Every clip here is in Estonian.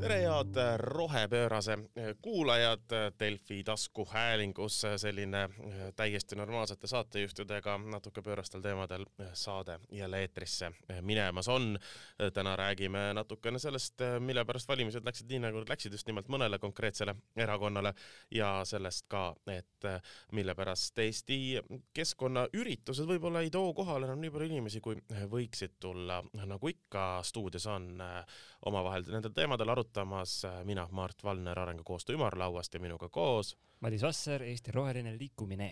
tere, head rohepöörase kuulajad, Delfi taskuhäälingus selline täiesti normaalsete saatejuhtidega natuke pöörastel teemadel saade jälle eetrisse minemas on. täna räägime natukene sellest, mille pärast valimised läksid nii, nagu nad läksid just nimelt mõnele konkreetsele erakonnale ja sellest ka, et mille pärast Eesti keskkonnaüritused võib-olla ei too kohale enam nii palju inimesi, kui võiksid tulla. nagu ikka, stuudios on omavahel nendel teemadel arutamas äh, mina, Mart Valner Arengukoostöö ümarlauast ja minuga koos Madis Vasser, Eesti Roheline Liikumine.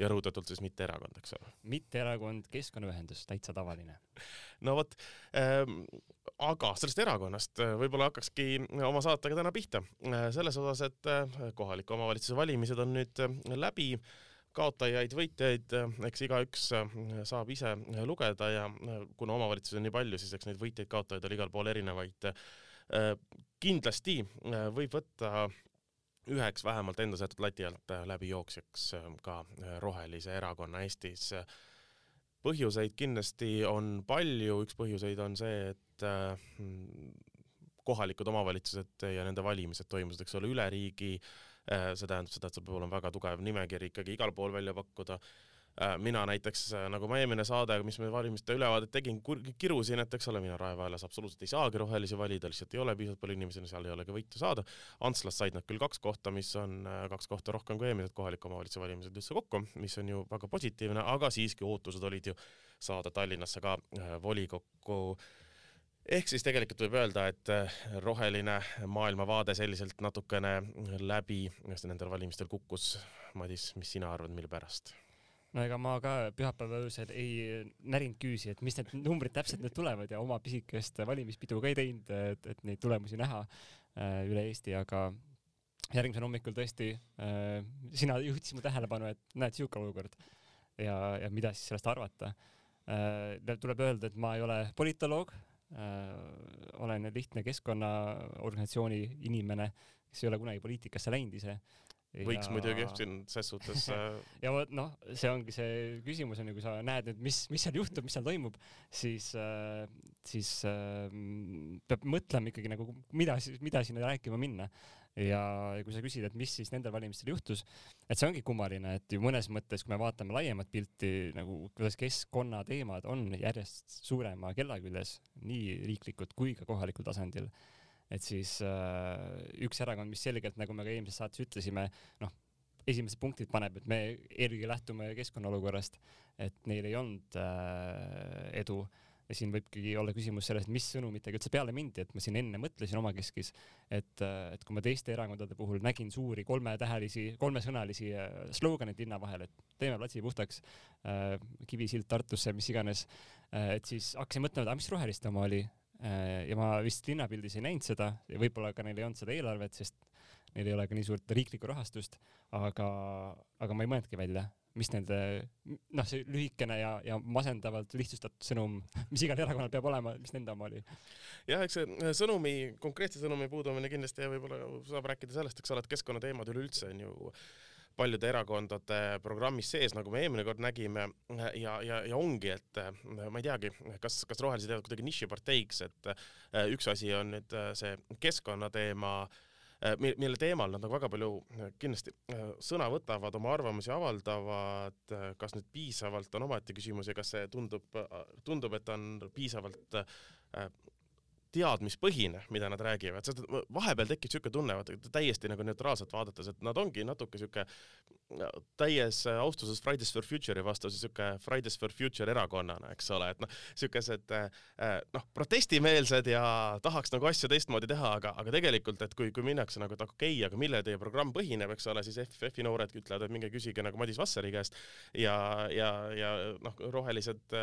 ja rõhutatult siis mitte erakond, eks ole? mitte erakond, keskkonnaühendus, täitsa tavaline. no vot ähm,, aga sellest erakonnast äh, võib-olla hakkakski oma saatega täna pihta äh, selles osas, et kohaliku omavalitsuse valimised on nüüd läbi kaotajaid, võitjaid, eks igaüks saab ise lugeda ja kuna omavalitsusi on nii palju, siis eks neid võitjaid-kaotajaid oli igal pool erinevaid Äh, kindlasti äh, võib võtta üheks vähemalt enda seatud lati alt äh, läbijooksjaks ka Rohelise Erakonna Eestis. põhjuseid kindlasti on palju, üks põhjuseid on see, et kohalikud omavalitsused ja nende valimised toimusid, eks ole, üle riigi. See tähendab seda, et sul peab olema väga tugev nimekiri ikkagi igal pool välja pakkuda Äh, mina näiteks, äh, nagu ma eelmine saade, mis me valimiste ülevaadet tegin, kirusin, et eks ole, mina Rae vaelas absoluutselt ei saagi rohelisi valida, lihtsalt ei ole piisavalt palju inimesi, seal ei ole ka võitu saada. Antslas said nad küll kaks kohta, mis on äh, kaks kohta rohkem kui eelmised kohaliku omavalitsuse valimised üldse kokku, mis on ju väga positiivne, aga siiski ootused olid ju saada Tallinnasse ka volikokku ehk siis tegelikult võib öelda, et roheline maailmavaade selliselt natukene läbi nendel valimistel kukkus. Madis, mis sina arvad, mille pärast? no ega ma ka pühapäeva öösel ei närinud küüsi, et mis need numbrid täpselt nüüd tulevad ja oma pisikest valimispidu ka ei teinud, et, et neid tulemusi näha äh, üle Eesti, aga järgmisel hommikul tõesti äh, sina juhtisid mu tähelepanu, et näed, sihuke olukord ja, ja mida siis sellest arvata äh,. tuleb öelda, et ma ei ole politoloog äh,, olen lihtne keskkonnaorganisatsiooni inimene, kes ei ole kunagi poliitikasse läinud ise võiks ja... muidugi siin ses suhtes äh, ja vot noh, see ongi see küsimus on ju, kui sa näed nüüd, mis, mis seal juhtub, mis seal toimub, siis äh,, siis äh, peab mõtlema ikkagi nagu, mida, mida sinna rääkima minna. Ja, ja kui sa küsid, et mis siis nendel valimistel juhtus, et see ongi kummaline, et ju mõnes mõttes, kui me vaatame laiemat pilti nagu kuidas keskkonnateemad on järjest suurema kella küljes, nii riiklikud kui ka kohalikul tasandil et siis äh, üks erakond, mis selgelt, nagu me ka eelmises saates ütlesime, noh, esimesed punktid paneb, et me eelkõige lähtume keskkonna olukorrast, et neil ei olnud äh, edu ja siin võibki olla küsimus selles, et mis sõnumitega üldse peale mindi, et ma siin enne mõtlesin omakeskis, et, et kui ma teiste erakondade puhul nägin suuri kolmetähelisi, kolmesõnalisi äh, slogan'id linna vahel, et teeme platsi puhtaks äh,, Kivisild Tartusse, mis iganes äh,, et siis hakkasin mõtlema, et aga mis roheliste oma oli, Äh, ja ma vist linnapildis ei näinud seda ja võib-olla ka neil ei olnud seda eelarvet, sest neil ei ole ka nii suurt riiklikku rahastust, aga, aga ma ei mõelnudki välja, mis nende, noh, see lühikene ja, ja masendavalt lihtsustatud sõnum, mis igal erakonnal peab olema, mis nende oma oli? jah, eks see sõnumi, konkreetse sõnumi puudumine kindlasti võib-olla saab rääkida sellest, eks ole, et keskkonnateemad üleüldse on ju paljude erakondade programmis sees, nagu me eelmine kord nägime ja, ja, ja ongi, et ma ei teagi, kas, kas rohelised jäävad kuidagi nišiparteiks, et äh, üks asi on nüüd äh, see keskkonnateema, äh, mille teemal nad nagu väga palju kindlasti sõna võtavad, oma arvamusi avaldavad, kas nüüd piisavalt on omaette küsimus ja kas see tundub, tundub, et on piisavalt teadmispõhine, mida nad räägivad, sest vahepeal tekib niisugune tunne, vaata täiesti nagu neutraalselt vaadates, et nad ongi natuke niisugune täies austuses Fridays for Future'i vastu, niisugune Fridays for Future erakonnana, eks ole, et noh, niisugused eh, noh, protestimeelsed ja tahaks nagu asju teistmoodi teha, aga, aga tegelikult, et kui, kui minnakse nagu, et okei okay,, aga millel teie programm põhineb, eks ole, siis FFi noored ütlevad, et minge küsige nagu Madis Vassari käest ja, ja, ja noh, rohelised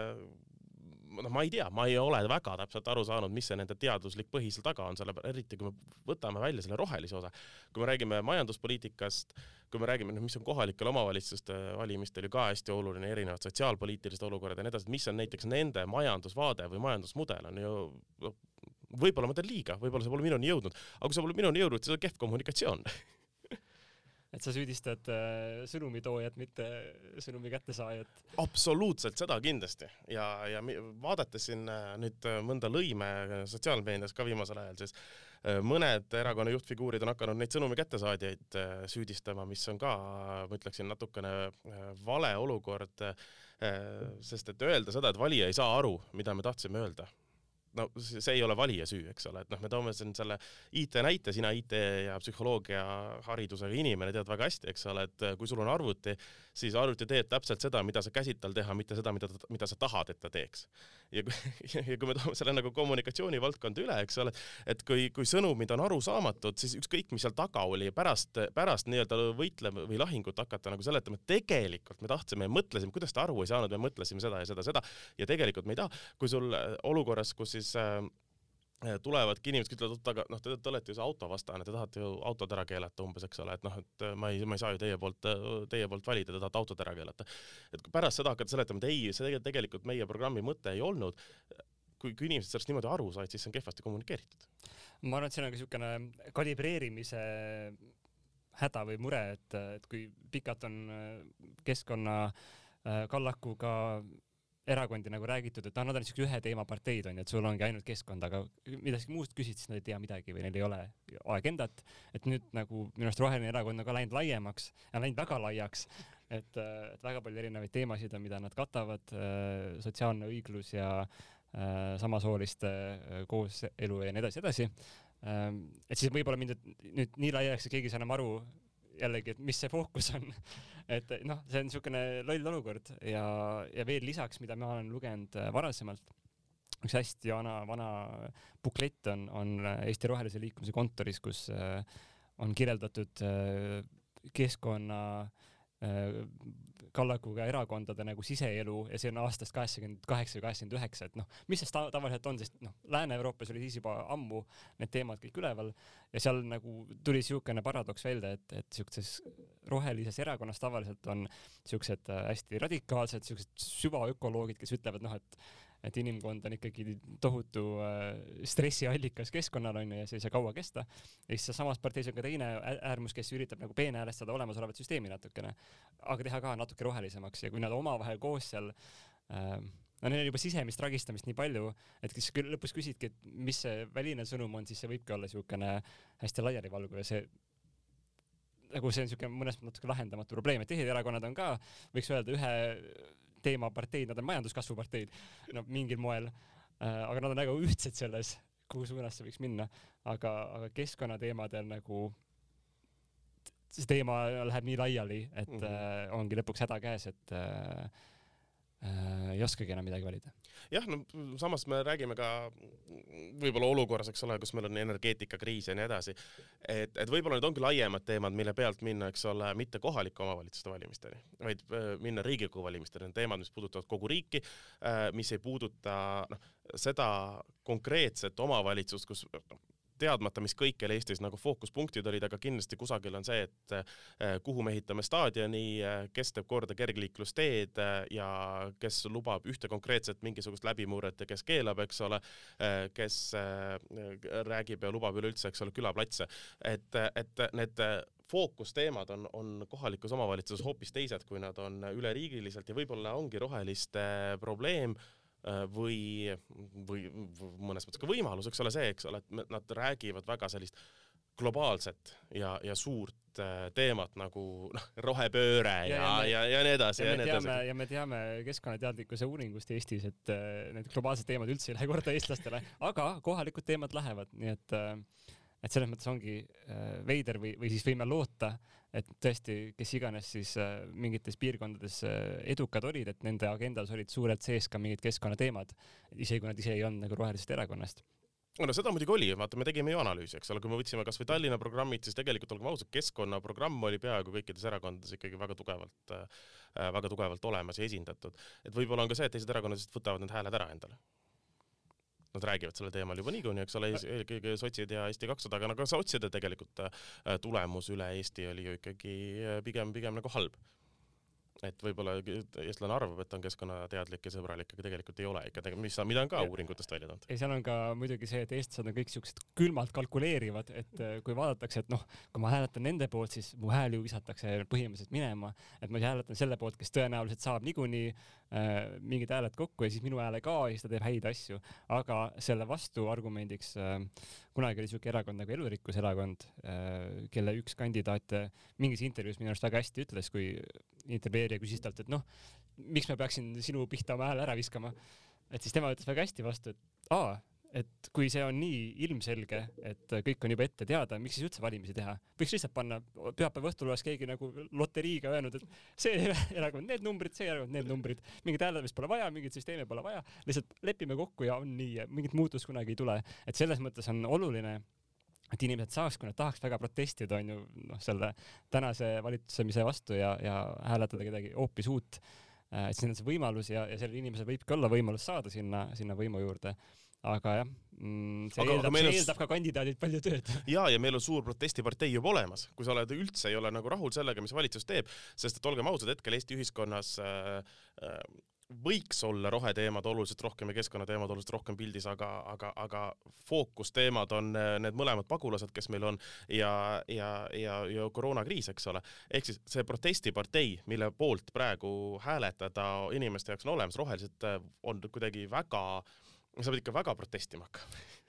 noh, ma ei tea, ma ei ole väga täpselt aru saanud, mis see nende teaduslik põhi seal taga on, selle, eriti kui me võtame välja selle rohelise osa. kui me räägime majanduspoliitikast, kui me räägime, noh, mis on kohalikel omavalitsuste valimistel ju ka hästi oluline, erinevad sotsiaalpoliitilised olukorrad ja nii edasi, mis on näiteks nende majandusvaade või majandusmudel on ju noh, võib-olla ma teen liiga, võib-olla see pole minuni jõudnud, aga kui see pole minuni jõudnud, siis on kehv kommunikatsioon et sa süüdistad äh, sõnumitoojat, mitte sõnumi kättesaajat. absoluutselt, seda kindlasti ja, ja vaadates siin äh, nüüd äh, mõnda lõime sotsiaalmeedias ka viimasel ajal, siis mõned erakonna juhtfiguurid on hakanud neid sõnumi kättesaadjaid süüdistama, mis on ka, ma ütleksin, natukene vale olukord, sest et öelda seda, et valija ei saa aru, mida me tahtsime öelda no see ei ole valija süü, eks ole, et noh, me toome siin selle IT näite, sina IT ja psühholoogia haridusega inimene tead väga hästi, eks ole, et kui sul on arvuti, siis arvuti teeb täpselt seda, mida sa käsid tal teha, mitte seda, mida, mida sa tahad, et ta teeks. ja kui, ja kui me toome selle nagu kommunikatsiooni valdkonda üle, eks ole, et kui, kui sõnumid on arusaamatud, siis ükskõik, mis seal taga oli, pärast, pärast nii-öelda võitlema või lahingut hakata nagu seletama, et tegelikult me tahtsime ja mõtlesime, kuidas ta aru ei saanud, me mõtlesime seda ja seda, seda ja tegelikult me ei taha, kui sul olukorras, kus siis äh, tulevadki inimesed, kes ütlevad, oot aga noh, te, te olete ju see autovastane, te tahate ju autod ära keelata umbes, eks ole, et noh, et ma ei, ma ei saa ju teie poolt, teie poolt valida, te tahate autod ära keelata. et kui pärast seda hakata seletama, et ei, see tegelikult meie programmi mõte ei olnud, kui, kui inimesed sellest niimoodi aru said, siis see on kehvasti kommunikeeritud. ma arvan, et siin on ka niisugune kalibreerimise häda või mure, et, et kui pikalt on keskkonna kallakuga erakondi nagu räägitud, et noh, nad on siuke ühe teema parteid onju, et sul ongi ainult keskkond, aga midagi muust küsid, siis nad ei tea midagi või neil ei ole agendat. et nüüd nagu minu arust Roheline Erakond on ka läinud laiemaks ja läinud väga laiaks, et, et väga palju erinevaid teemasid on, mida nad katavad, äh, sotsiaalne õiglus ja äh, samasooliste äh, kooselu ja nii edasi, edasi. Ähm, et siis võib-olla mind nüüd nii laiaks, et keegi ei saa enam aru jällegi, et mis see fookus on. Et noh, see on niisugune loll olukord ja, ja veel lisaks, mida ma olen lugenud äh, varasemalt, üks hästi vana, vana buklett on, on Eesti Rohelise Liikumise kontoris, kus äh, on kirjeldatud äh, keskkonna äh, kallakuga erakondade nagu siseelu ja see on aastast kaheksakümmend kaheksa või kaheksakümmend üheksa, et noh, mis see ta tavaliselt on, sest noh, Lääne-Euroopas oli siis juba ammu need teemad kõik üleval ja seal nagu tuli niisugune paradoks välja, et, et siukses rohelises erakonnas tavaliselt on siuksed äh, hästi radikaalsed, siuksed süvaökoloogid, kes ütlevad noh, et et inimkond on ikkagi tohutu äh, stressiallikas keskkonnal onju ja see ei saa kaua kesta. ja siis samas parteis on ka teine äärmus, kes üritab nagu peenhäälestada olemasolevat süsteemi natukene, aga teha ka natuke rohelisemaks ja kui nad omavahel koos seal äh, no neil on juba sisemist ragistamist nii palju, et kes lõpus küsidki, et mis see väline sõnum on, siis see võibki olla niisugune hästi laialivalguv ja see nagu see on niisugune mõnes mõttes natuke lahendamatu probleem, et teised erakonnad on ka, võiks öelda, ühe teemaparteid, nad on majanduskasvu parteid, no mingil moel äh,, aga nad on väga ühtsed selles, kuhu suunas see võiks minna, aga, aga keskkonnateemadel nagu see teema läheb nii laiali, et mm -hmm. äh, ongi lõpuks häda käes, et äh, ei oskagi enam midagi valida. jah, no samas me räägime ka võib-olla olukorras, eks ole, kus meil on energeetikakriis ja nii edasi, et, et võib-olla need ongi laiemad teemad, mille pealt minna, eks ole, mitte kohalike omavalitsuste valimisteni, vaid äh, minna Riigikogu valimisteni, need teemad, mis puudutavad kogu riiki, äh, mis ei puuduta noh, seda konkreetset omavalitsust, kus noh, teadmata, mis kõikjal Eestis nagu fookuspunktid olid, aga kindlasti kusagil on see, et eh, kuhu me ehitame staadioni, eh, kes teeb korda kergliiklusteed eh, ja kes lubab ühte konkreetset mingisugust läbimurret ja kes keelab, eks ole, kes räägib ja lubab üleüldse, eks ole, külaplatse. et, et need fookusteemad on, on kohalikus omavalitsuses hoopis teised, kui nad on üleriigiliselt ja võib-olla ongi roheliste probleem Äh, või, või mõnes mõttes ka võimalus, eks ole, see, eks ole, et nad räägivad väga sellist globaalset ja, ja suurt äh, teemat nagu noh, rohepööre ja, ja, ja, ja, ja nii edasi ja, ja nii edasi. ja me teame keskkonnateadlikkuse uuringust Eestis, et äh, need globaalsed teemad üldse ei lähe korda eestlastele, aga kohalikud teemad lähevad, nii et et selles mõttes ongi veider või, või siis võime loota, et tõesti, kes iganes siis äh, mingites piirkondades äh, edukad olid, et nende agendas olid suurelt sees ka mingid keskkonnateemad, isegi kui nad ise ei olnud nagu rohelisest erakonnast no seda muidugi oli, vaata, me tegime ju analüüsi, eks ole, kui me võtsime kasvõi Tallinna programmid, siis tegelikult olgem ausad, keskkonnaprogramm oli peaaegu kõikides erakondades ikkagi väga tugevalt äh,, väga tugevalt olemas ja esindatud. et võib-olla on ka see, et teised erakonnad lihtsalt võtavad need hääled ära endale nad räägivad sellel teemal juba niikuinii, eks ole, eelkõige sotsid ja Eesti kakssada, aga no ka sotside tegelikult äh, tulemus üle Eesti oli ju ikkagi äh, pigem, pigem nagu halb et võib-olla eestlane arvab, et on keskkonnateadlik ja sõbralik, aga tegelikult ei ole ikka, mis, mida on ka ja. uuringutest välja toonud. ja seal on ka muidugi see, et eestlased on kõik siuksed külmalt kalkuleerivad, et äh, kui vaadatakse, et noh, kui ma hääletan nende poolt, siis mu hääl ju visatakse põhimõtteliselt minema, et ma hääletan selle poolt, kes tõenäoliselt saab niikuinii äh, mingid hääled kokku ja siis minu hääle ka ja siis ta teeb häid asju, aga selle vastuargumendiks äh, kunagi oli siuke erakond nagu Elurikkuse erakond äh,, kelle üks kandidaat mingis intervjuus minu arust väga hästi ütles, kui intervjueerija küsis talt, et noh, miks ma peaksin sinu pihta oma hääle ära viskama. et siis tema ütles väga hästi vastu, et aa, et kui see on nii ilmselge, et kõik on juba ette teada, miks siis üldse valimisi teha? võiks lihtsalt panna, pühapäeva õhtul oleks keegi nagu loteriiga öelnud, et see erakond need numbrid, see erakond need numbrid, mingit hääletamist pole vaja, mingit süsteemi pole vaja, lihtsalt lepime kokku ja on nii mingit muutust kunagi ei tule. et selles mõttes on oluline et inimesed saaks, kui nad tahaks väga protestida, onju, noh, selle tänase valitsemise vastu ja, ja hääletada kedagi hoopis uut, äh, et siis on see võimalus ja, ja sellel inimesel võibki olla võimalus saada sinna, sinna võimu juurde. aga jah mm,, see aga, eeldab, see eeldab ka kandidaadilt palju tööd. ja, ja meil on suur protestipartei juba olemas, kui sa oled üldse ei ole nagu rahul sellega, mis valitsus teeb, sest et olgem ausad, hetkel Eesti ühiskonnas äh, äh, võiks olla roheteemad oluliselt rohkem ja keskkonnateemad oluliselt rohkem pildis, aga, aga, aga fookusteemad on äh, need mõlemad pagulased, kes meil on ja, ja, ja, ja koroonakriis, eks ole. ehk siis see protestipartei, mille poolt praegu hääletada inimeste jaoks on olemas, rohelised äh, on kuidagi väga, sa pead ikka väga protestima hakkama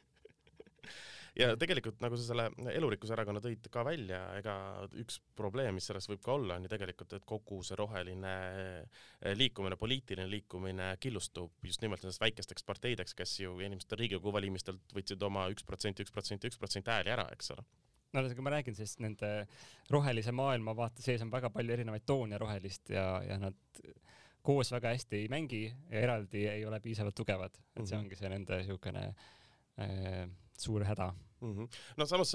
ja tegelikult nagu sa selle elurikkuse erakonna tõid ka välja, ega üks probleem, mis selles võib ka olla, on ju tegelikult, et kogu see roheline eh, liikumine, poliitiline liikumine killustub just nimelt nendest väikesteks parteideks, kes ju inimestel Riigikogu valimistelt võtsid oma üks protsent, üks protsent, üks protsent hääli ära, eks ole. No aga ma räägin, sest nende rohelise maailmavaate sees on väga palju erinevaid toone rohelist ja, ja nad koos väga hästi ei mängi ja eraldi ei ole piisavalt tugevad, et see mhm. ongi see nende niisugune äh, suur häda mm. -hmm. no samas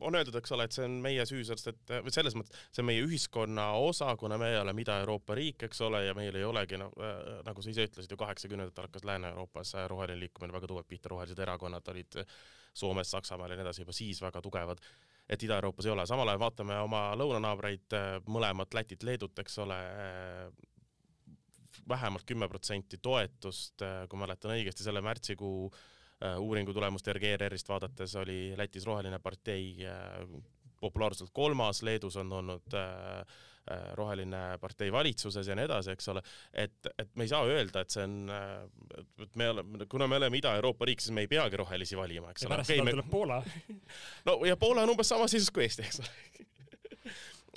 on öeldud, eks ole, et see on meie süü, sellest et või selles mõttes see on meie ühiskonna osa, kuna me oleme Ida-Euroopa riik, eks ole, ja meil ei olegi no, äh, nagu sa ise ütlesid ju kaheksakümnendatel hakkas Lääne-Euroopas roheline liikumine väga tugevalt pihta, rohelised erakonnad olid Soomes, Saksamaal ja nii edasi juba siis väga tugevad et Ida-Euroopas ei ole, samal ajal vaatame oma lõunanaabreid, mõlemat Lätit, Leedut, eks ole, vähemalt kümme protsenti toetust, kui mäletan õigesti, selle märtsikuu Äh, uuringu tulemust järgi ERR-ist vaadates oli Lätis Roheline partei äh, populaarselt kolmas, Leedus on olnud äh, roheline partei valitsuses ja nii edasi, eks ole, et, et me ei saa öelda, et see on, et me oleme, kuna me oleme Ida-Euroopa riik, siis me ei peagi rohelisi valima, eks ja ole. pärast seda tuleb Poola. No ja Poola on umbes samas seisus kui Eesti, eks ole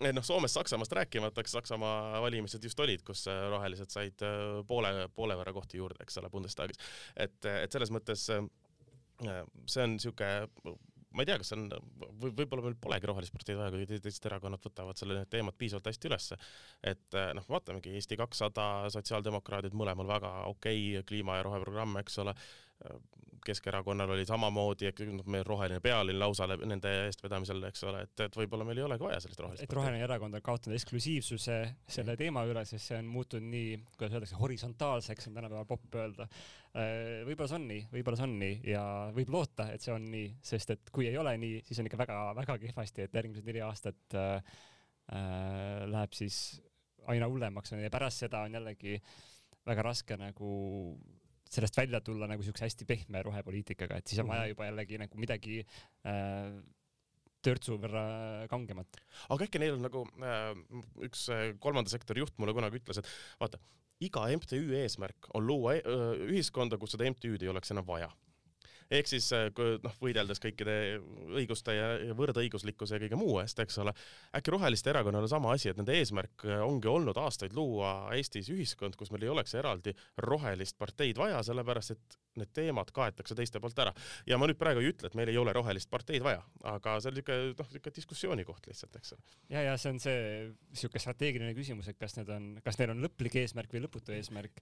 noh, Soomest, Saksamaast rääkimata, eks Saksamaa valimised just olid, kus äh, rohelised said äh, poole, poole võrra kohti juurde, eks ole, Bundestagis. et, et selles mõttes see on niisugune ma ei tea, kas on või võib-olla meil polegi rohelist parteid vaja, kui teised erakonnad võtavad selle teemat piisavalt hästi ülesse. et noh, vaatamegi Eesti kakssada, sotsiaaldemokraadid mõlemal väga okei okay, kliima ja roheprogramm, eks ole. Keskerakonnal oli samamoodi, noh, meil roheline pealinn lausa nende eestvedamisel, eks ole, et, et võib-olla meil ei olegi vaja sellist rohelist et roheline erakond on kaotanud eksklusiivsuse selle teema üle, sest see on muutunud nii, kuidas öeldakse, horisontaalseks on tänapäeval popp öelda. Äh, võib-olla see on nii, võib-olla see on nii ja võib loota, et see on nii, sest et kui ei ole nii, siis on ikka väga-väga kehvasti, et järgmised neli aastat äh, äh, läheb siis aina hullemaks ja pärast seda on jällegi väga raske nagu sellest välja tulla nagu siukse hästi pehme rohepoliitikaga, et siis on vaja mhm. juba jällegi nagu midagi äh, törtsu võrra kangemat. aga äkki neil on nagu äh, üks äh, kolmanda sektori juht mulle kunagi ütles, et vaata, iga MTÜ eesmärk on luua äh, ühiskonda, kus seda MTÜ-d ei oleks enam vaja ehk siis äh, noh, võideldes kõikide õiguste ja võrdõiguslikkuse ja kõige muu eest, eks ole. äkki Roheliste Erakonnal on sama asi, et nende eesmärk äh, ongi olnud aastaid luua Eestis ühiskond, kus meil ei oleks eraldi rohelist parteid vaja, sellepärast et need teemad kaetakse teiste poolt ära. ja ma nüüd praegu ei ütle, et meil ei ole rohelist parteid vaja, aga see on niisugune noh, niisugune diskussiooni koht lihtsalt, eks ole. ja, ja see on see niisugune strateegiline küsimus, et kas need on, kas neil on lõplik eesmärk või lõputu eesmärk.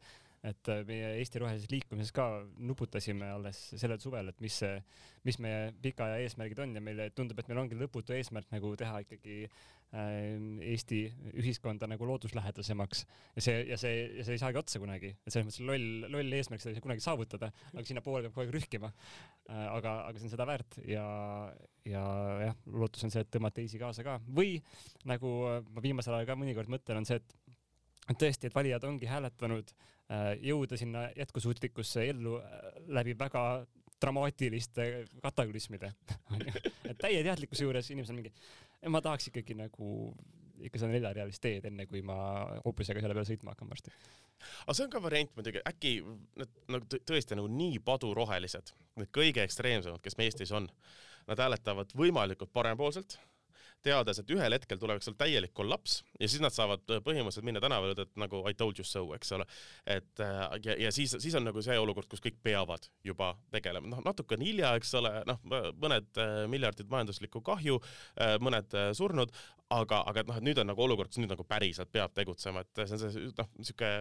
et äh, meie Eesti Rohelises Liikumises ka nuputasime alles sellel suvel, et mis see, mis meie pikaaja eesmärgid on ja meile tundub, et meil ongi lõputu eesmärk nagu teha ikkagi Ähm, Eesti ühiskonda nagu looduslähedasemaks. Ja see, ja see, ja see ei saagi otsa kunagi, et selles mõttes loll, loll eesmärk seda ei saa kunagi saavutada, aga sinnapoole peab kogu aeg rühkima. Äh, aga, aga see on seda väärt ja, ja jah, lootus on see, et tõmbad teisi kaasa ka. Või nagu ma viimasel ajal ka mõnikord mõtlen, on see, et et tõesti, et valijad ongi hääletanud äh, jõuda sinna jätkusuutlikkusse ellu äh, läbi väga dramaatiliste kataklüsmide. Et täie teadlikkuse juures inimesed on mingi, ma tahaks ikkagi nagu ikka seda neljarealist teed, enne kui ma hobusega selle peale sõitma hakkan varsti. aga see on ka variant muidugi, äkki need nagu tõesti nagu nii padurohelised, need kõige ekstreemsemad, kes meil Eestis on, nad hääletavad võimalikult parempoolselt teades, et ühel hetkel tuleb seal täielik kollaps ja siis nad saavad äh, põhimõtteliselt minna tänavale, et nagu I told you so, eks ole. et äh, ja, ja siis, siis on nagu see olukord, kus kõik peavad juba tegelema, noh, natuke on hilja, eks ole, noh, mõned äh, miljardid majanduslikku kahju, mõned surnud, aga, aga noh, et nüüd on nagu olukord, kus nüüd nagu päriselt peab tegutsema, et see on see noh, niisugune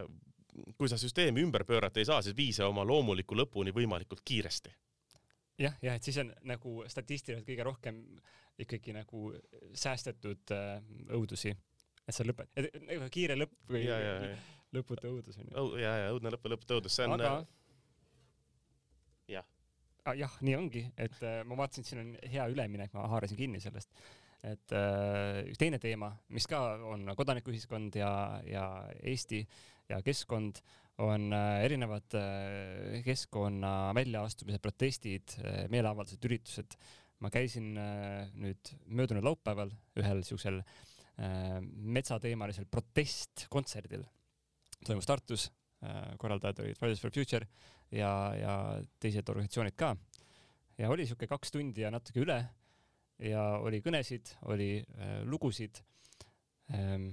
kui sa süsteemi ümber pöörata ei saa, siis vii see oma loomuliku lõpuni võimalikult kiiresti jah, jah, et siis on nagu statistiliselt kõige rohkem ikkagi nagu säästetud äh, õudusi, et sa lõped, nagu kiire lõpp või ja, ja, ja. lõputu õudus on ju. ja, ja õudne lõpp ja lõputu õudus, see on. aga äh, jah ah,. jah, nii ongi, et äh, ma vaatasin, et siin on hea üleminek, ma haarasin kinni sellest, et äh, üks teine teema, mis ka on kodanikuühiskond ja, ja Eesti ja keskkond, on äh, erinevad äh, keskkonna väljaastumised, protestid äh,, meeleavaldused, üritused ma käisin äh, nüüd möödunud laupäeval ühel siuksel äh, metsateemalisel protestkontserdil. toimus Tartus, äh, korraldajad olid Fridays for Future ja, ja teised organisatsioonid ka. ja oli siuke kaks tundi ja natuke üle ja oli kõnesid, oli lugusid ähm,.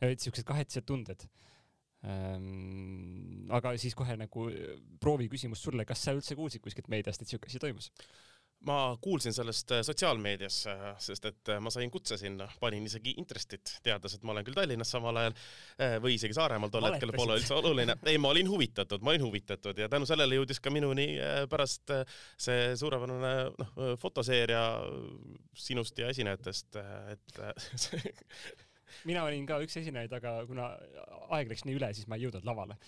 ja olid siuksed kahetsed tunded ähm,. aga siis kohe nagu proovi küsimus sulle, kas sa üldse kuulsid kuskilt meediast, et siuke asi toimus? Ma kuulsin sellest äh, sotsiaalmeedias, äh, sest et äh, ma sain kutse sinna, panin isegi intrestit, teades, et ma olen küll Tallinnas samal ajal või isegi Saaremaal tol hetkel pole üldse oluline. ei, ma olin huvitatud, ma olin huvitatud ja tänu sellele jõudis ka minuni pärast see suurepärane noh, fotoseeria sinust ja esinejatest, et mina olin ka üks esinejaid, aga kuna aeg läks nii üle, siis ma ei jõudnud lavale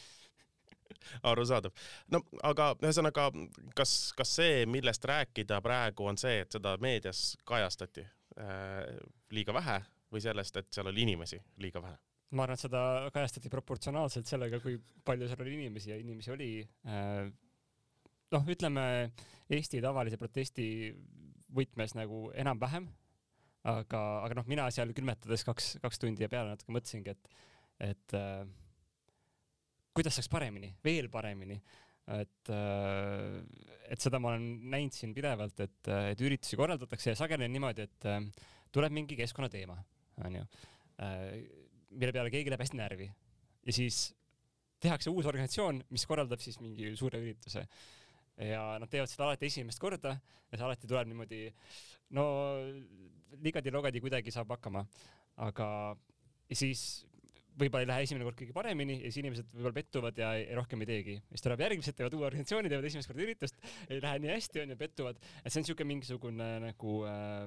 arusaadav. no aga ühesõnaga, kas, kas see, millest rääkida praegu, on see, et seda meedias kajastati äh, liiga vähe või sellest, et seal oli inimesi liiga vähe? ma arvan, et seda kajastati proportsionaalselt sellega, kui palju seal oli inimesi ja inimesi oli äh, noh, ütleme Eesti tavalise protesti võtmes nagu enam-vähem, aga, aga noh, mina seal külmetades kaks, kaks tundi ja peale natuke mõtlesingi, et, et äh, kuidas saaks paremini, veel paremini. et, äh, et seda ma olen näinud siin pidevalt, et, et üritusi korraldatakse ja sageli on niimoodi, et äh, tuleb mingi keskkonnateema, onju, äh, mille peale keegi läheb hästi närvi. Ja siis tehakse uus organisatsioon, mis korraldab siis mingi suure ürituse. Ja nad teevad seda alati esimest korda ja see alati tuleb niimoodi, no ligadi-logadi kuidagi saab hakkama, aga siis võib-olla ei lähe esimene kord kõige paremini ja siis inimesed võib-olla pettuvad ja ei, rohkem ei teegi. siis tuleb järgmised, teevad uue organisatsiooni, teevad esimest korda üritust, ei lähe nii hästi onju, pettuvad. et see on siuke mingisugune nagu äh,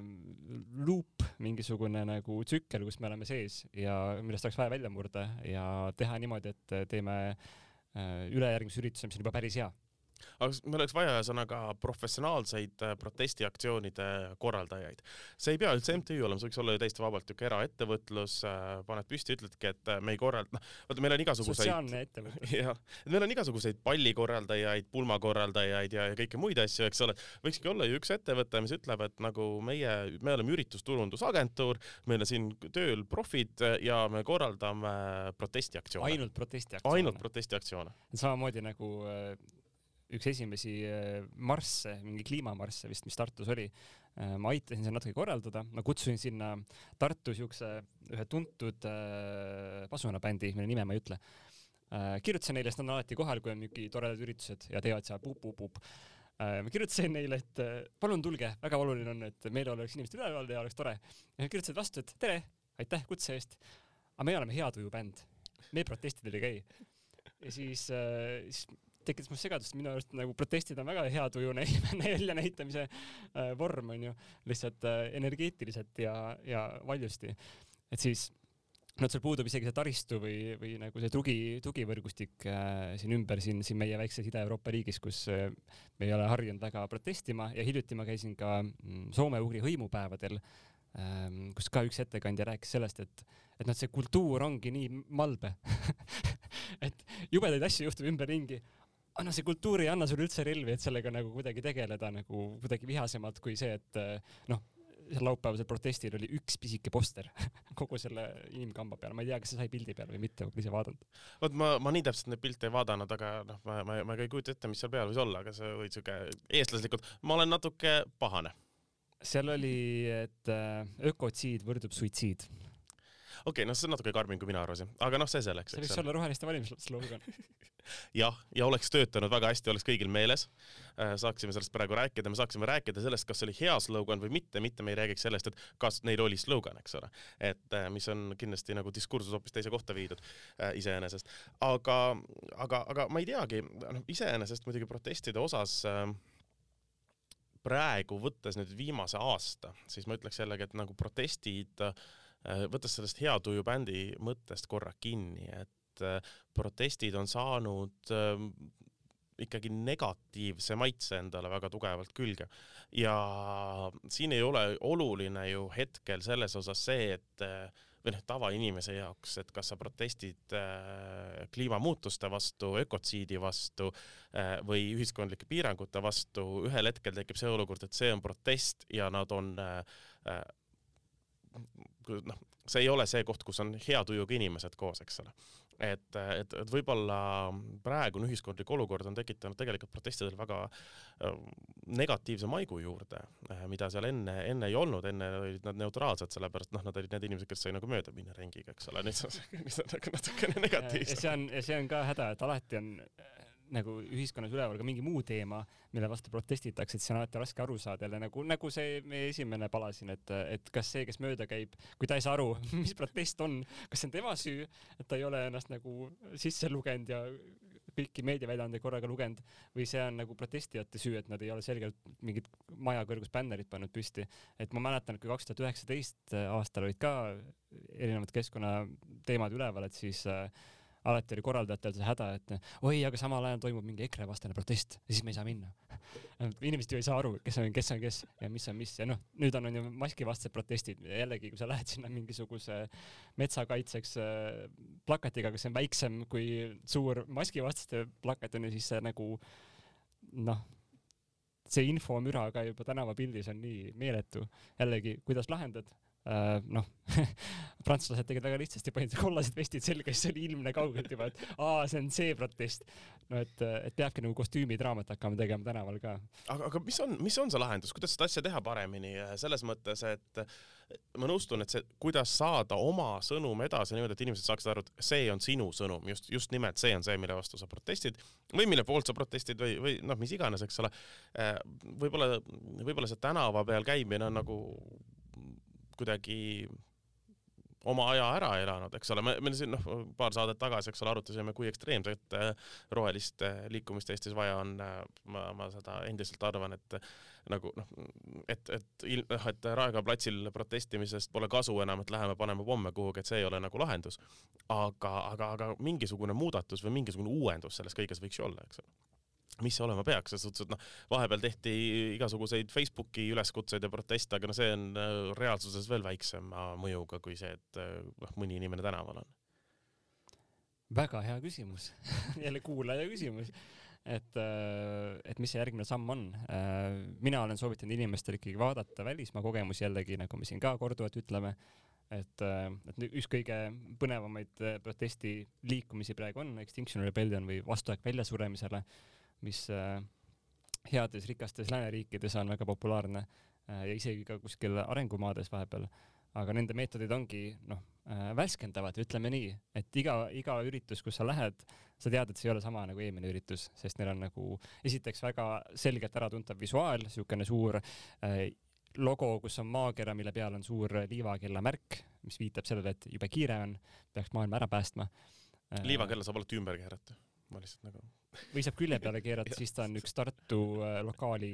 luup, mingisugune nagu tsükkel, kus me oleme sees ja millest oleks vaja välja murda ja teha niimoodi, et teeme äh, ülejärgmise ürituse, mis on juba päris hea aga meil oleks vaja ühesõnaga professionaalseid äh, protestiaktsioonide korraldajaid. see ei pea üldse MTÜ olema, see võiks olla ju täiesti vabalt niisugune eraettevõtlus, äh, paned püsti, ütledki, et äh, me ei korralda, noh, vaata meil on igasuguseid. sotsiaalne ettevõtlus. jah, et meil on igasuguseid pallikorraldajaid, pulmakorraldajaid ja, ja kõiki muid asju, eks ole. võikski olla ju üks ettevõte, mis ütleb, et nagu meie, me oleme üritusturundusagentuur, meil on siin tööl profid ja me korraldame protestiaktsioone. ainult protestiaktsioone. ainult protestiaktsioone. samamoodi nagu üks esimesi äh, marsse, mingi kliimamarsse vist, mis Tartus oli. Äh, ma aitasin seal natuke korraldada, ma kutsusin sinna Tartu siukse ühe tuntud äh, pasunabändi, mille nime ma ei ütle. kirjutasin neile, sest nad on alati kohal, kui on mingi toredad üritused ja teevad seal pup-pup-pup ma kirjutasin neile, et palun tulge, väga oluline on, et meeleolu oleks inimeste üleval ja oleks tore. ja nad kirjutasid vastu, et tere, aitäh kutse eest. aga me oleme hea tuju bänd, me protestidel ei käi. ja siis, siis tekitas mul segadust, minu arust nagu protestid on väga hea tuju väljanäitamise äh, vorm onju, lihtsalt äh, energeetiliselt ja, ja valjusti. et siis no seal puudub isegi see taristu või, või nagu see tugi, tugivõrgustik äh, siin ümber siin, siin meie väikses Ida-Euroopa riigis, kus äh, me ei ole harjunud väga protestima ja hiljuti ma käisin ka mm, soome-ugri hõimupäevadel ähm, kus ka üks ettekandja rääkis sellest, et, et noh, see kultuur ongi nii malbe et jubedaid asju juhtub ümberringi, aga noh, see kultuur ei anna sulle üldse relvi, et sellega nagu kuidagi tegeleda nagu kuidagi vihasemalt kui see, et noh, seal laupäevasel protestil oli üks pisike poster kogu selle inimkamba peal, ma ei tea, kas see sai pildi peal või mitte, ma ise vaadanud. vot ma, ma nii täpselt neid pilte ei vaadanud, aga noh, ma, ma, ma ka ei kujuta ette, mis seal peal võis olla, aga see oli siuke eestlaslikult, ma olen natuke pahane. seal oli, et äh, ökotsiid võrdub suitsiid okei okay,, noh, see on natuke karmim, kui mina arvasin, aga noh, see selleks. see võiks olla roheliste valimisslogan jah, ja oleks töötanud väga hästi, oleks kõigil meeles. Äh, saaksime sellest praegu rääkida, me saaksime rääkida sellest, kas see oli hea slogan või mitte, mitte me ei räägiks sellest, et kas neil oli slogan, eks ole. et äh, mis on kindlasti nagu diskursus hoopis teise kohta viidud äh, iseenesest. aga, aga, aga ma ei teagi, noh, iseenesest muidugi protestide osas äh, praegu võttes nüüd viimase aasta, siis ma ütleks jällegi, et nagu protestid Äh, võttes sellest hea tuju bändi mõttest korra kinni, et äh, protestid on saanud ähm, ikkagi negatiivse maitse endale väga tugevalt külge. ja siin ei ole oluline ju hetkel selles osas see, et äh, või noh, tavainimese jaoks, et kas sa protestid äh, kliimamuutuste vastu, ökotsiidi vastu äh, või ühiskondlike piirangute vastu, ühel hetkel tekib see olukord, et see on protest ja nad on äh, noh, see ei ole see koht, kus on hea tujuga inimesed koos, eks ole. et, et, et võib-olla praegune ühiskondlik olukord on tekitanud tegelikult protestidel väga äh, negatiivse maigu juurde, äh, mida seal enne, enne ei olnud, enne olid nad neutraalsed, sellepärast noh, nad olid need inimesed, kes sai nagu mööda minna ringiga, eks ole, nüüd on see, nüüd on nagu natukene negatiivsem. ja see on, ja see on ka häda, et alati on nagu ühiskonnas üleval ka mingi muu teema, mille vastu protestitakse, et siis on alati raske aru saada jälle nagu, nagu see meie esimene pala siin, et, et kas see, kes mööda käib, kui ta ei saa aru, mis protest on, kas see on tema süü, et ta ei ole ennast nagu sisse lugenud ja kõiki meediaväljaandeid korraga lugenud või see on nagu protestijate süü, et nad ei ole selgelt mingit maja kõrgust bännerit pannud püsti. et ma mäletan, et kui kaks tuhat üheksateist aastal olid ka erinevad keskkonnateemad üleval, et siis äh, alati oli korraldajatel see häda, et oi, aga samal ajal toimub mingi EKRE vastane protest ja siis me ei saa minna. inimesed ju ei saa aru, kes on, kes on kes ja mis on mis ja noh, nüüd on, on ju maskivastased protestid jällegi, kui sa lähed sinna mingisuguse metsakaitseks äh, plakatiga, see on väiksem kui suur maskivastaste plakat on ju, siis see nagu noh, see infomüra ka juba tänavapildis on nii meeletu. jällegi, kuidas lahendad? Äh, noh prantslased tegid väga lihtsasti, panid kollased vestid selga, siis oli ilmne kaugelt juba, et aa, see on see protest. no et, et peabki nagu kostüümidraamat hakkama tegema tänaval ka. aga, aga mis on, mis on see lahendus, kuidas seda asja teha paremini, selles mõttes, et ma nõustun, et see, kuidas saada oma sõnum edasi niimoodi, et inimesed saaksid aru, et see on sinu sõnum, just, just nimelt see on see, mille vastu sa protestid või mille poolt sa protestid või, või noh, mis iganes, eks ole. Äh, võib-olla, võib-olla see tänava peal käimine on nagu kuidagi oma aja ära elanud, eks ole, me, me siin noh, paar saadet tagasi, eks ole, arutasime, kui ekstreemset äh, rohelist äh, liikumist Eestis vaja on. Äh, ma, ma seda endiselt arvan, et nagu noh, et, et noh, et Raekoja platsil protestimisest pole kasu enam, et läheme paneme pomme kuhugi, et see ei ole nagu lahendus. aga, aga, aga mingisugune muudatus või mingisugune uuendus selles kõiges võiks ju olla, eks ole mis see olema peaks, selles suhtes, et noh, vahepeal tehti igasuguseid Facebooki üleskutseid ja proteste, aga no see on äh, reaalsuses veel väiksema mõjuga kui see, et äh, noh, mõni inimene tänaval on. väga hea küsimus jälle kuulaja küsimus. et, äh, et mis see järgmine samm on? mina olen soovitanud inimestel ikkagi vaadata välismaa kogemusi jällegi, nagu me siin ka korduvalt ütleme et, et üks kõige põnevamaid protestiliikumisi praegu on Extinction Rebellion või vastuaeg väljasuremisele mis äh, heades rikastes lääneriikides on väga populaarne äh, ja isegi ka kuskil arengumaades vahepeal. aga nende meetodid ongi noh, äh, värskendavad, ütleme nii, et iga, iga üritus, kus sa lähed, sa tead, et see ei ole sama nagu eelmine üritus, sest neil on nagu esiteks väga selgelt äratuntav visuaal, niisugune suur äh, logo, kus on maakera, mille peal on suur liivakella märk, mis viitab sellele, et jube kiire on, peaks maailma ära päästma. liivakella saab alati ümber keerata, ma lihtsalt nagu või saab külje peale keerata, siis ta on üks Tartu äh, lokaali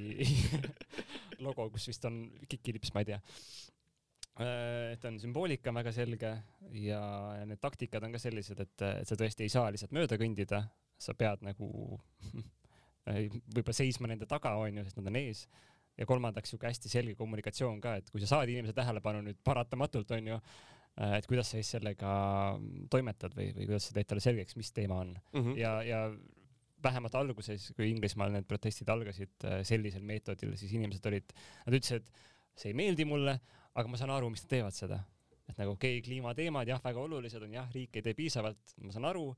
logo, kus vist on kikilips, ma ei tea. Äh, et on sümboolika väga selge ja need taktikad on ka sellised, et, et sa tõesti ei saa lihtsalt mööda kõndida, sa pead nagu võib-olla seisma nende taga, onju, sest nad on ees ja kolmandaks sihuke hästi selge kommunikatsioon ka, et kui sa saad inimese tähelepanu nüüd paratamatult onju, et kuidas sa siis sellega toimetad või, või kuidas sa teed talle selgeks, mis teema on mm. -hmm. ja, ja vähemalt alguses, kui Inglismaal need protestid algasid sellisel meetodil, siis inimesed olid, nad ütlesid, see ei meeldi mulle, aga ma saan aru, miks nad teevad seda. Et nagu okei okay,, kliimateemad jah, väga olulised on jah, riik ei tee piisavalt, ma saan aru,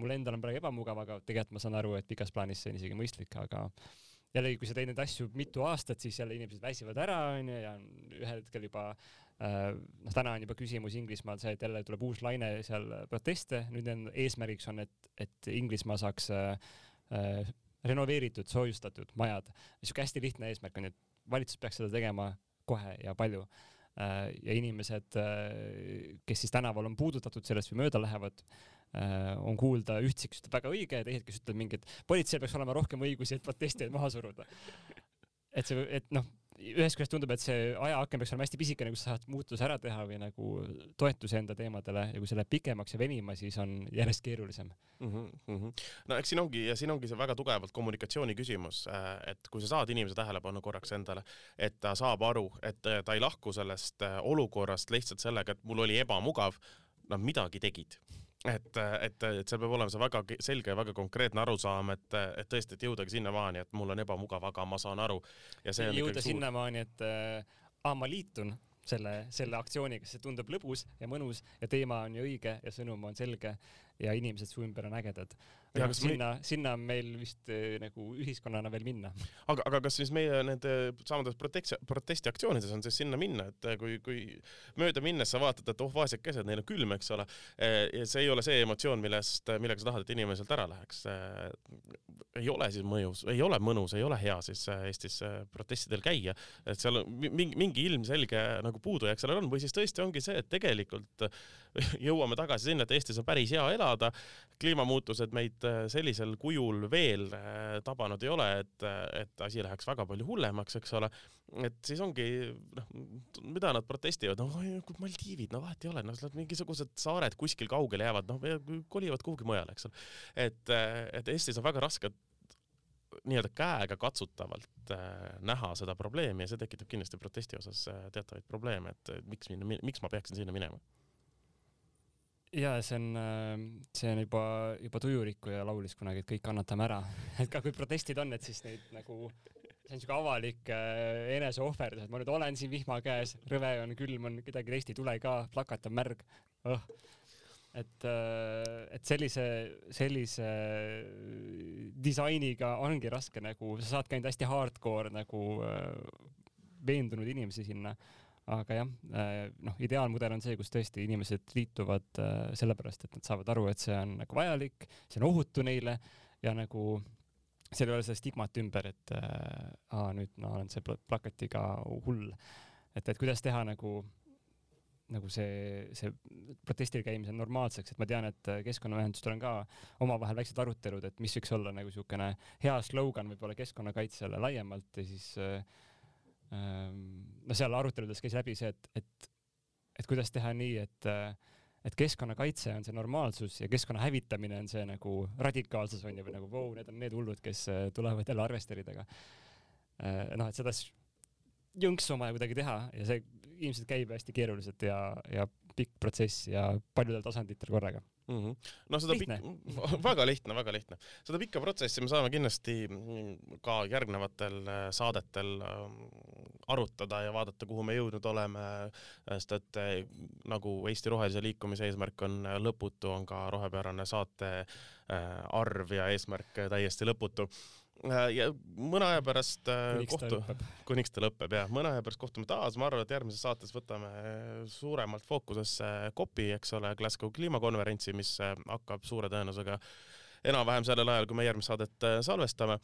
mul endal on praegu ebamugav, aga tegelikult ma saan aru, et pikas plaanis see on isegi mõistlik, aga jällegi, kui sa teed neid asju mitu aastat, siis jälle inimesed väsivad ära, onju, ja ühel hetkel juba äh, noh, täna on juba küsimus Inglismaal see, et jälle tuleb uus laine seal proteste, nüüd on eesmärgiks on, et, et Inglismaa saaks äh, äh, renoveeritud, soojustatud majad. niisugune hästi lihtne eesmärk on, et valitsus peaks seda tegema kohe ja palju Äh, ja inimesed, äh, kes siis tänaval on puudutatud sellest või mööda lähevad, äh, on kuulda ühtsi, kes ütleb väga õige ja teised, kes ütlevad mingi, et politseil peaks olema rohkem õigusi, et protestijaid maha suruda. et see, et noh, ühest küljest tundub, et see ajaaken peaks olema hästi pisikene, kus sa saad muutuse ära teha või nagu toetuse enda teemadele ja kui see läheb pikemaks ja venima, siis on järjest keerulisem mm. -hmm, mm -hmm. no eks siin ongi ja siin ongi see väga tugevalt kommunikatsiooni küsimus, äh, et kui sa saad inimese tähelepanu korraks endale, et ta saab aru, et ta ei lahku sellest äh, olukorrast lihtsalt sellega, et mul oli ebamugav, nad midagi tegid et, et, et seal peab olema see väga selge ja väga konkreetne arusaam, et, et tõesti, et jõudagi sinnamaani, et mul on ebamugav, aga ma saan aru. jõuda sinnamaani, et äh, aa, ma liitun selle, selle aktsiooniga, see tundub lõbus ja mõnus ja teema on ju õige ja sõnum on selge ja inimesed su ümber on ägedad ja sinna me..., sinna on meil vist äh, nagu ühiskonnana veel minna. aga, aga kas siis meie nende samades protesti, protestiaktsioonides on siis sinna minna, et äh, kui, kui mööda minnes sa vaatad, et oh vaesekesed, neil on külm, eks ole, ja see ei ole see emotsioon, millest, millega sa tahad, et inimene sealt ära läheks. ei ole siis mõjus, ei ole mõnus, ei ole hea siis Eestis protestidel käia, et seal mingi, mingi ilmselge nagu puudujääk sellel on või siis tõesti ongi see, et tegelikult jõuame tagasi sinna, et Eestis on päris hea elada, kliimamuutused meid Äh, sellisel kujul veel äh, tabanud ei ole, et, et asi läheks väga palju hullemaks, eks ole. et siis ongi noh, mida nad protestivad, noh Maldiivid, no vahet ei ole, noh mingisugused saared kuskil kaugel jäävad, noh kolivad kuhugi mujale, eks ole. et, et Eestis on väga raske nii-öelda käega katsutavalt äh, näha seda probleemi ja see tekitab kindlasti protesti osas äh, teatavaid probleeme, et miks minna, miks ma peaksin sinna minema ja see on, äh, see on juba, juba tujurikkuja laulis kunagi, et kõik kannatame ära. Et ka kui protestid on, et siis neid nagu, see on siuke avalik äh, eneseohverdus, et ma nüüd olen siin vihma käes, rõve on, külm on, kedagi teist ei tule ka, plakat on märg oh.. et äh,, et sellise, sellise disainiga ongi raske nagu, sa saad ka ainult hästi hardcore nagu äh, veendunud inimesi sinna aga jah, äh, noh, ideaalmudel on see, kus tõesti inimesed liituvad äh, sellepärast, et nad saavad aru, et see on nagu vajalik, see on ohutu neile ja nagu seal ei ole seda stigmat ümber, et äh, aa, nüüd ma olen see plakatiga hull. et, et kuidas teha nagu nagu see, see protestil käimise normaalseks, et ma tean, et keskkonnaühendustel on ka omavahel väiksed arutelud, et mis võiks olla nagu niisugune hea slogan võib-olla keskkonnakaitsele laiemalt ja siis äh, no seal aruteludes käis läbi see, et, et, et kuidas teha nii, et, et keskkonnakaitse on see normaalsus ja keskkonna hävitamine on see nagu radikaalsus on ju, või nagu vau wow,, need on need hullud, kes äh, tulevad jälle arvesteridega. Äh, noh, et seda jõnksu on vaja kuidagi teha ja see ilmselt käib hästi keeruliselt ja, ja pikk protsess ja paljudel tasanditel korraga mm. -hmm. no seda lihtne. pikk, väga lihtne, väga lihtne. seda pikka protsessi me saame kindlasti ka järgnevatel äh, saadetel ähm, arutada ja vaadata, kuhu me jõudnud oleme, sest et äh, nagu Eesti Rohelise Liikumise eesmärk on äh, lõputu, on ka rohepöörane saate arv ja eesmärk täiesti lõputu Äh, ja mõne aja pärast äh, kuniks kohtu, kuniks ta lõpeb jah, mõne aja pärast kohtume taas, ma arvan, et järgmises saates võtame suuremalt fookusesse COP-i, eks ole, Glasgow kliimakonverentsi, mis äh, hakkab suure tõenäosusega enam-vähem sellel ajal, kui me järgmist saadet salvestame.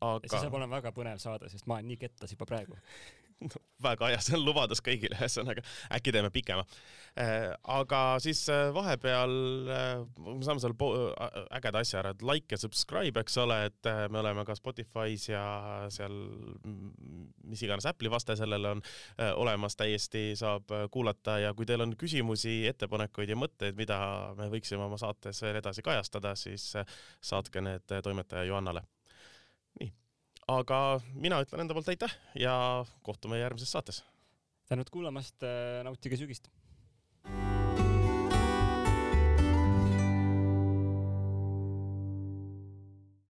aga. see saab olema väga põnev saade, sest ma olen nii kettas juba praegu no, väga hea, see on lubadus kõigile, ühesõnaga äkki teeme pikema. Äh, aga siis äh, vahepeal äh, me saame selle ägeda asja ära, et like ja subscribe, eks ole, et me oleme ka Spotify's ja seal mis iganes Apple'i vaste sellele on olemas, täiesti saab kuulata ja kui teil on küsimusi, ettepanekuid ja mõtteid, mida me võiksime oma saates veel edasi kajastada, siis saatke need toimetaja Johannale. Aga mina ütlen enda poolt aitäh ja kohtume järgmises saates. tänud kuulamast, nautige sügist